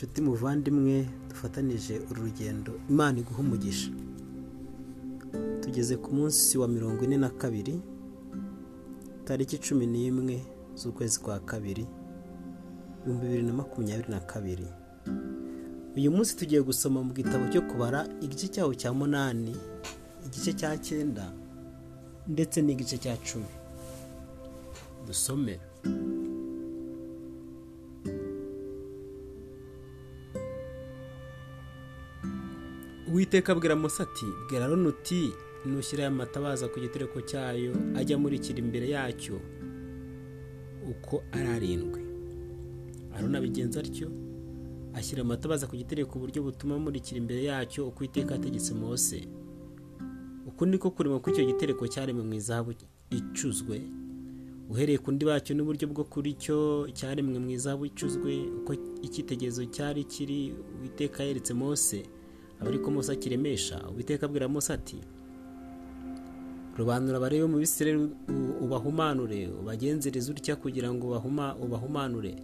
nshuti muvandimwe dufatanije uru rugendo imana iguha umugisha. Tugeze ku munsi wa mirongo ine na kabiri tariki cumi n'imwe z'ukwezi kwa kabiri ibihumbi bibiri na makumyabiri na kabiri. Uyu munsi tugiye gusoma mu gitabo cyo kubara igice cyaho cya munani igice cya cyenda ndetse n'igice cya cumi. Dusome. Uwiteka abwira ati bwira aroni uti nushyira aya matabaza ku gitereko cyayo ajya amurikira imbere yacyo uko ari arindwi. Aroni abigenza atyo ashyira amatabaza ku gitereko uburyo butuma amurikira imbere yacyo uko iteka ategetse Mose. Uku niko kurema kuri icyo gitereko cyaremwe mu izahabu icuzwe uhereye ku ndi bacyo n'uburyo bwo kuri cyo cyaremwe mu izahabu icuzwe uko icyitegererezo cyari kiri uwiteka yeretse Mose. Aba ariko Mose akiremesha uwiteka abwira Mose ati robanura abarebe mu bisireri ubahumanure ubagenzereze utya kugira ngo ubahumanure?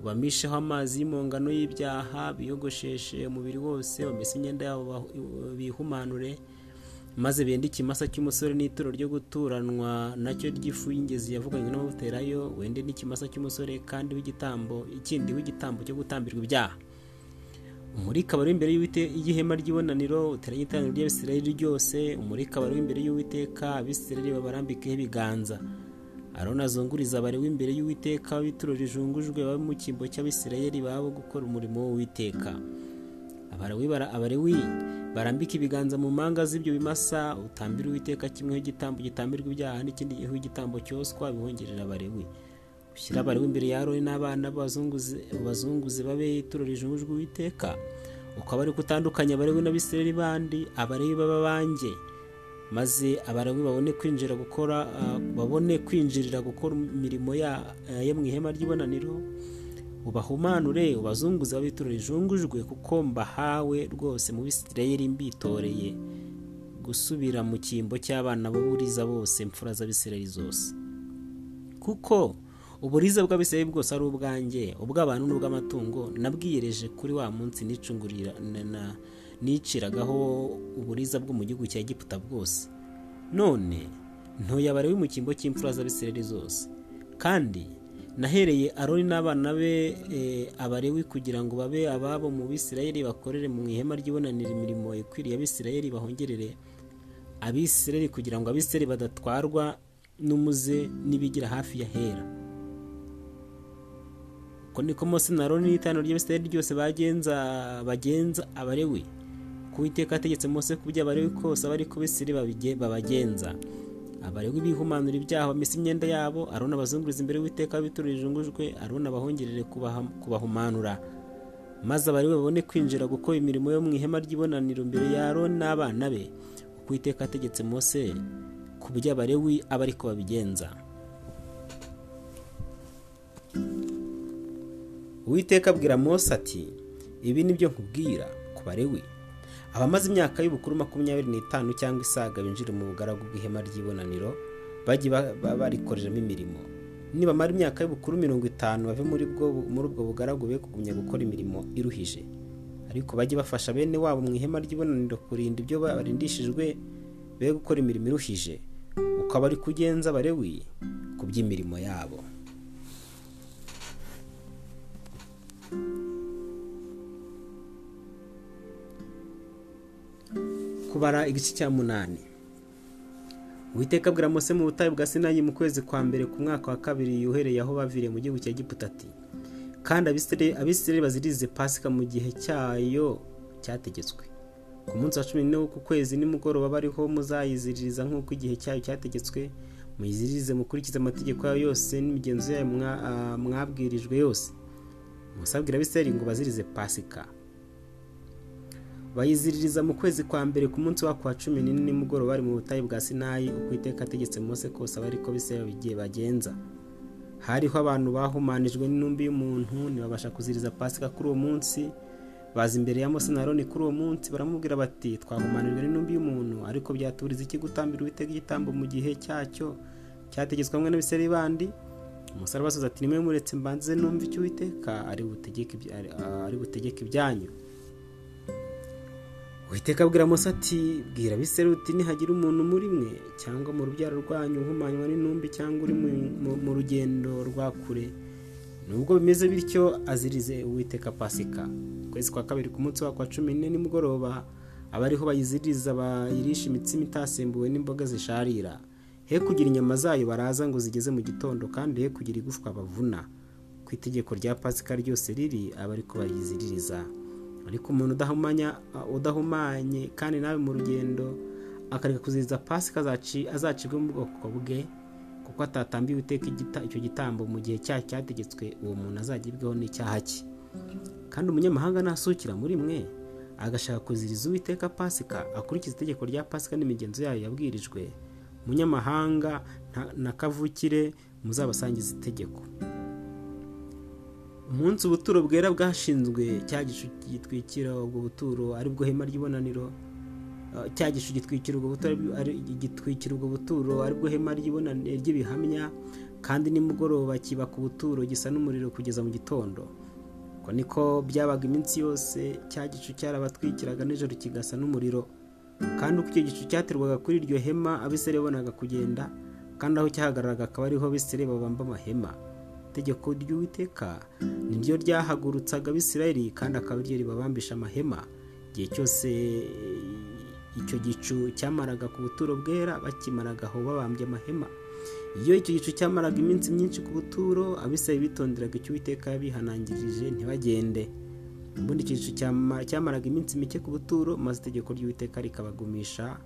Ubamisheho amazi y'impongano y'ibyaha biyogosheshe umubiri wose bamese imyenda yabo bihumanure? Maze bende ikimasa cy'umusore n'ituro ryo guturanwa na cyo ry'ifu y'ingezi yavuganywe n'abawuterayo wende n'ikimasa cy'umusore kandi w'igitambo ikindi w'igitambo cyo gutambirwa ibyaha. Umurika wari imbere y'ihema ry'ibonaniro uteranye iteraniro ry'abisirayeli ryose umurika wari imbere y'uwiteka abisirayeli babarambikeho ibiganza. Aroni azunguriza abarewe imbere y'uwiteka w'ituro rijungujwe baba mu cyimbo cy'abisirayeli babo gukora umurimo w'uwiteka. Abarewi barambika ibiganza mu mpanga z'ibyo bimasa utambira uwiteka kimwe igitambo gitambirwa ibyaha n'ikindi gihe igitambo cyoswa bihongerera abarewi ushyira abarewi imbere ya aroni n'abana bazunguze babe ituro rijungujwe uwiteka. Ukaba ari kutandukanya abarewi n'abisirayeli bandi abarewi baba banjye. Maze abarewi babone kwinjira gukora babone kwinjirira gukora imirimo yo mu ihema ry'ibonaniro. Ubahumanure ubazunguze babe ituro rijungujwe kuko mbahawe rwose mu bisirayeli mbitoreye. Gusubira mu cyimbo cy'abana b'uburiza bose imfura z'abisirayeli zose. Kuko uburiza bw'abisirayeli bwose ari ubwanjye ubw'abantu n'ubw'amatungo nabwiyereje kuri wa munsi nicungurira niciragaho uburiza bwo mu gihugu cya Egiputa bwose. None ntuye abarewi mu cyimbo cy'imfura z'abisirayeli zose. Kandi nahereye aroni n'abana be abarewi kugira ngo babe ababo mu bisirayeli bakorere mu ihema ry'ibonanira imirimo ikwiriye abisirayeli bahongerere abisirayeli kugira ngo abisirayeli badatwarwa n'umuze n'ibigira hafi ya hera. Uko niko Mose na Aroni n'itanu ry'abisirayeli ryose bagenza bagenza abarewi. Ku Uwiteka ategetse Mose kubyo abarewi kose aba ari ko Bisirayeli babagenza. Abarewi bihumanura ibyaha bamesa imyenda yabo Aroni abazunguriza imbere y'Uwiteka w'ituro rijungujwe Aroni abahongerere kubahumanura. Maze abarewi babone kwinjira gukora imirimo yo mu ihema ry'ibonaniro imbere ya Aroni n'abana be. Uko Uwiteka ategetse Mose ku byo abarewi aba ari ko babigenza. Uwiteka abwira Mose ati ibi ni byo nkubwira ku barewi. Abamaze imyaka y'ubukuru makumyabiri n'itanu cyangwa isaga binjire mu bugaragu bw'ihema ry'ibonaniro bajye barikoreramo imirimo. Nibamara imyaka y'ubukuru mirongo itanu bave muri ubwo bugaragu be kugumya gukora imirimo iruhije. Ariko bajye bafasha bene wabo mu ihema ry'ibonaniro kurinda ibyo barindishijwe be gukora imirimo iruhije. Ukaba ari kugenza abarewi ku by'imirimo yabo. Kubara igice cya munani. Uwiteka abwira Mose mu butayu bwa Sinayi mu kwezi kwa mbere ku mwaka wa kabiri yuhereye aho baviriye mu gihugu cya Egiputa ati kandi abisirayeli bazirize pasika mu gihe cyayo cyategetswe. Ku munsi wa cumi n'ine ku kwezi nimugoroba bariho muzayiziririza nk'uko igihe cyayo cyategetswe. Muyizirize mukurikize amategeko yayo yose n'imigenzo yayo mwabwirijwe yose. Musabwira abisirayeli ngo bazirize pasika. Bayiziririza mu kwezi kwa mbere ku munsi wa cumi n'ine nimugoroba bari mu butayu bwa sinayi uko iteka ategetse Mose kose aba ariko bisirayeli bigiye bagenza. Hariho abantu bahumanijwe n'intumbi y'umuntu ntibabasha kuziriza pasika kuri uwo munsi. Baza imbere ya Mose na Aroni kuri uwo munsi baramubwira bati twahumanijwe n'intumbi y'umuntu ariko byaturiza iki gutambira uwiteka igitambo mu gihe cyacyo? Cyategetswe hamwe n'abisirayeli bandi? Umusore abasubiza ati nimwe muretse mbanze numva icyo ari- ari butegeke ibyanyu. Uwiteka abwira mose ati bwira abisirayeli uti nihagira umuntu muri mwe cyangwa mu rubyaro rwanyu uhumanywa n'intumbi cyangwa uri mu- rugendo rwa kure? Nubwo bimeze bityo azirize uwiteka pasika. Ukwezi kwa kabiri ku munsi wa cumi n'ine nimugoroba aba ariho bayiziririza bayirisha imitsima itasembuwe n'imboga zisharira. He kugira inyama zayo baraza ngo zigeze mu gitondo kandi he kugira igufwa bavuna. Ku itegeko rya pasika ryose riri aba ariko bayiziririza. Ariko umuntu udahumanya udahumanye kandi nawe mu rugendo akareka kuziriza pasika azaci- azacibwe mu bwoko bwe kuko atatambiwe iteka icyo gitambo mu gihe cyayo cyategetswe uwo muntu azagibweho n'icyaha cye. Kandi umunyamahanga nasukira muri mwe agashaka kuziriza uwiteka pasika akurikiza itegeko rya pasika n'imigenzo yayo yabwirijwe. Umunyamahanga na kavukire muzabasangiza itegeko. Umunsi ubuturo bwera bwashinzwe cya gicu gitwikira ubwo buturo ari bwo hema ry'ibonaniro Uh, cya gicu gitwikira ubwo buturo gitwikira ubwo buturo ari bwo hema ry'ibihamya kandi nimugoroba kiba ku buturo gisa n'umuriro kugeza mu gitondo. Uko niko byabaga iminsi yose cya gicu cyarabatwikiraga nijoro kigasa n'umuriro. Kandi uko icyo gicu cyaterwaga kuri iryo hema abisirayeli bonaga kugenda kandi aho cyahagararaga akaba ariho abisirayeli babamba amahema. Itegeko ry'uwiteka niryo ryahagurutsaga abisirayeli kandi akaba ari ryo ribabambisha amahema. Igihe cyose icyo gicu cyamaraga ku buturo bwera bakimaraga aho babambye amahema. Iyo icyo gicu cyamaraga iminsi myinshi ku buturo abisirayeli bitonderaga icyo uwiteka yabihanangirije ntibagende. Ubundi icyo gicu cyama- cyamaraga iminsi mike ku buturo maze itegeko ry'uwiteka rikabagumisha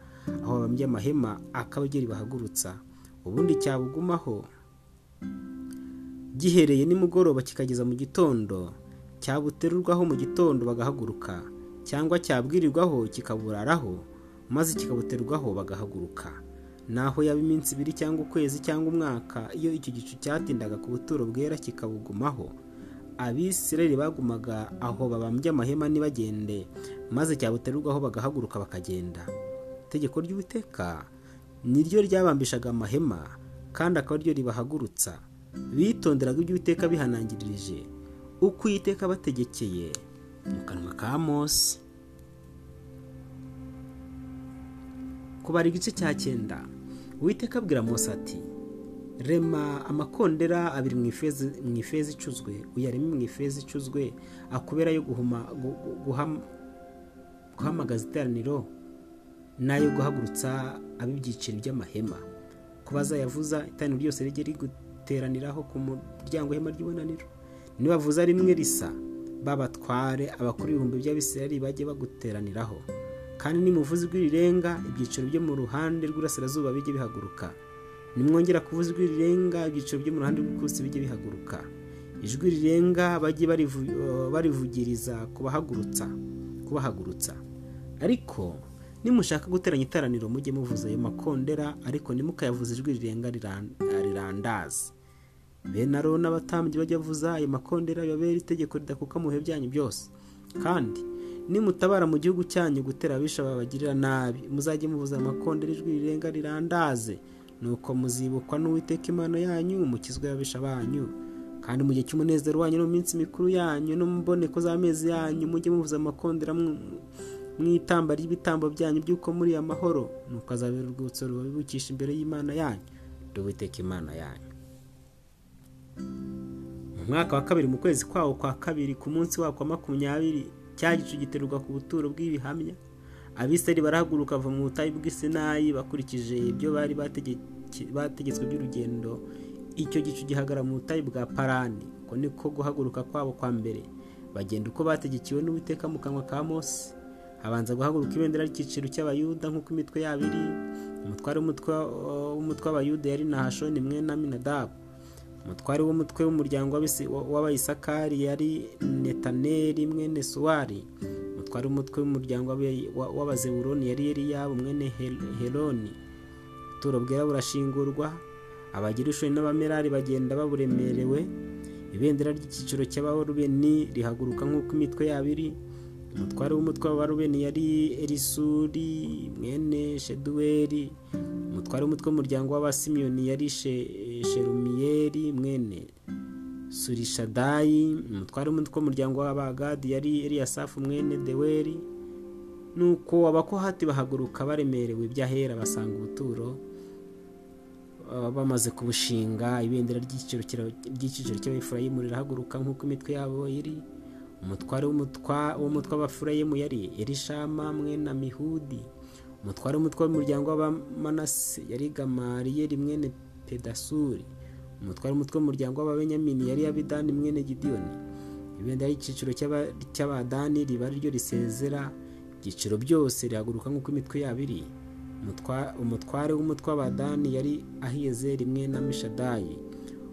aho babambye amahema akaba ari ryo ribahagurutsa. Ubundi cyabugumaho gihereye nimugoroba kikageza mu gitondo cyabuterurwaho mu gitondo bagahaguruka cyangwa cyabwirirwaho kikaburaraho maze kikabuterwaho bagahaguruka. Naho yaba iminsi ibiri cyangwa ukwezi cyangwa umwaka iyo icyo gicu cyatindaga ku buturo bwera kikabugumaho. Abisirayeli bagumaga aho babambye amahema ntibagende maze cyabuterurwaho bagahaguruka bakagenda. Itegeko ry'uwiteka niryo ryabambishaga amahema kandi akaba ari ryo ribahagurutsa. Bitonderaga ibyo uwiteka bihanangirije uko uwiteka abategekeye mu kanwa ka mose. Kubara igice cya cyenda uwiteka abwira mose ati rema amakondera abiri mu ifeza icuzwe. Uyareme mu ifeza icuzwe akubera yo guhamagaza iteraniro n'ayo guhagurutsa ab'ibyiciro by'amahema. Ko bazayavuza iteraniro ryose rijye riguteraniraho ku muryango w'ihema ry'ibonaniro. Nibavuza rimwe risa babatware abakuru ibihumbi by'abisirayeli bajye baguteraniraho. Kandi nimuvuze ijwi rirenga ibyiciro byo mu ruhande rw'urasirazuba bijye bihaguruka. Nimwongera kuvuza ijwi rirenga ibyiciro byo mu ruhande rw'ikusi bijye bihaguruka. Ijwi rirenga bajye barivu- barivugiriza kubahagurutsa kubahagurutsa ariko nimushaka guteranya iteraniro mujye muvuza ayo makondera ariko ntimukayavuze ijwi rirenga riran- rirandaza bene aroni n'abatambyi bajya bavuza ayo makondera bibabera itegeko ridakuka mu bihe byanyu byose. Kandi nimutabara mu gihugu cyanyu gutera abisha babagirira nabi muzajye muvuza amakondera ijwi rirenga rirandaze. Nuko muzibukwa n'uwiteka imana yanyu mukizwe y'abisha banyu. Kandi mu gihe cy'umunezero wanyu no mu minsi mikuru yanyu no mu mboneko z'amezi yanyu mujye muvuza amakondera mu- itamba ry'ibitambo byanyu by'uko muri amahoro nuko azabera urwibutso rubabibukisha imbere y'imana yanyu uwiteka imana yanyu. Mu mwaka wa kabiri mu kwezi kwawo kwa kabiri ku munsi wako wa makumyabiri cya gicu giterurwa ku buturo bw'ibihamya. Abisirayeli barahaguruka bava mu butayu bw'isinayi bakurikije ibyo bari bategetswe by'urugendo. Icyo gicu gihagara mu butayu bwa parani. Uko niko guhaguruka kwabo kwa mbere. Bagenda uko bategekiwe n'uwiteka mu kanwa ka mose. Habanza guhaguruka ibendera ry'icyiciro cy'abayuda nk'uko imitwe yabo iri umutware w'umutwe w'abayuda yari nahashoni mwene aminadabu. Umutware w'umutwe w'umuryango w'abayisakari yari netaneri mwene suwari. Umutware w'umutwe w'umuryango w'abazewuroni yari eliyabu mwene heloni. Ubuturo bwera burashingurwa abagirushoni n'abamerari bagenda baburemerewe. Ibendera ry'icyiciro cy'abarubeni rihaguruka nk'uko imitwe yabo iri. Umutware w'umutwe w'abarubeni yari elisuri mwene umutware umutware w'umutwe w'umuryango w'abasimiyoni yari sherumiyeri mwene surishadayi umutware w'umutwe w'umuryango w'abagadi yari eliyasafu mwene deweri. Nuko abakohati bahaguruka baremerewe iby'ahera basanga ubuturo bamaze kubushinga. Ibendera ry'icyiciro cy'abefurayimu rirahaguruka nk'uko imitwe yabo iri. Umutware w'umutwe w'abafurayimu yari erishama mwene mihudi umutware w'umutwe w'umuryango w'abamanase yari gamariyeri mwene pedasuri umutware w'umutwe w'umuryango w'ababenyamini yari abidani mwene gidiyoni ibendera ry'icyiciro cy'abadani riba ryo risezera ibyiciro byose rihaguruka nk'uko imitwe yabo iri. Umutware w'umutwe w'abadani yari ahiyezeri rimwe na mishadayi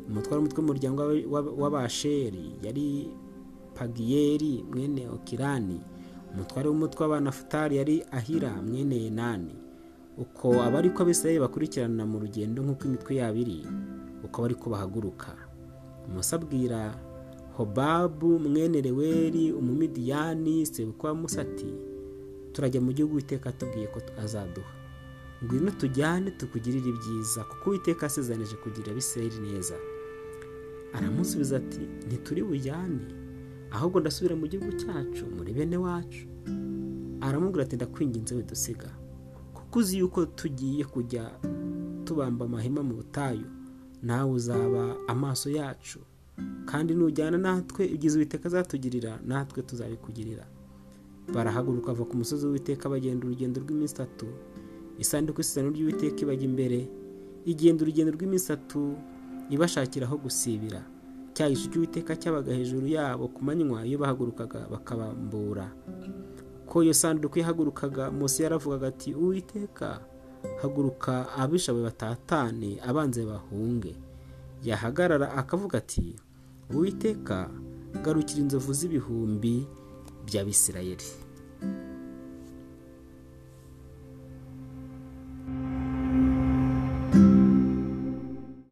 umutware w'umutwe w'umuryango w'abasheri yari pagiyeri mwene okirani. Umutware w'umutwe w'abanafutari yari ahira mwene yenani uko aba ariko abisirayeli bakurikirana mu rugendo nk'uko imitwe yabo iri uko bari ko bahaguruka. Musa abwira hobabu mwene reweri umumidiyani sebukwa musati turajya mu gihugu witeka tubwiye ko azaduha. Ngwino tujyane tukugirire ibyiza kuko uwiteka asezanije kugirira abisirayeli neza. Aramusubiza ati ntituri bujyane ahubwo ndasubira mu gihugu cyacu muri bene wacu. Aramubwira ati ndakwinginze widusiga kuko uzi yuko tugiye kujya tubamba amahema mu butayu nawe uzaba amaso yacu. Kandi nujyana natwe ibyiza uwiteka azatugirira natwe tuzabikugirira. Barahaguruka bava ku musozi w'uwiteka bagenda urugendo rw'iminsi itatu. Isanduku y'isezerano ry'uwiteka ibajya imbere. Igenda urugendo rw'iminsi itatu ibashakira aho gusibira. Cya gicu cy'uwiteka cyabaga hejuru yabo ku manywa iyo bahagurukaga bakabambura. Ko iyo sanduku yahagurukaga munsi yaravugaga ati uwiteka haguruka abishawe batatane abanze bahunge. Yahagarara akavuga ati uwiteka garukira inzovu z'ibihumbi by'abisirayeli.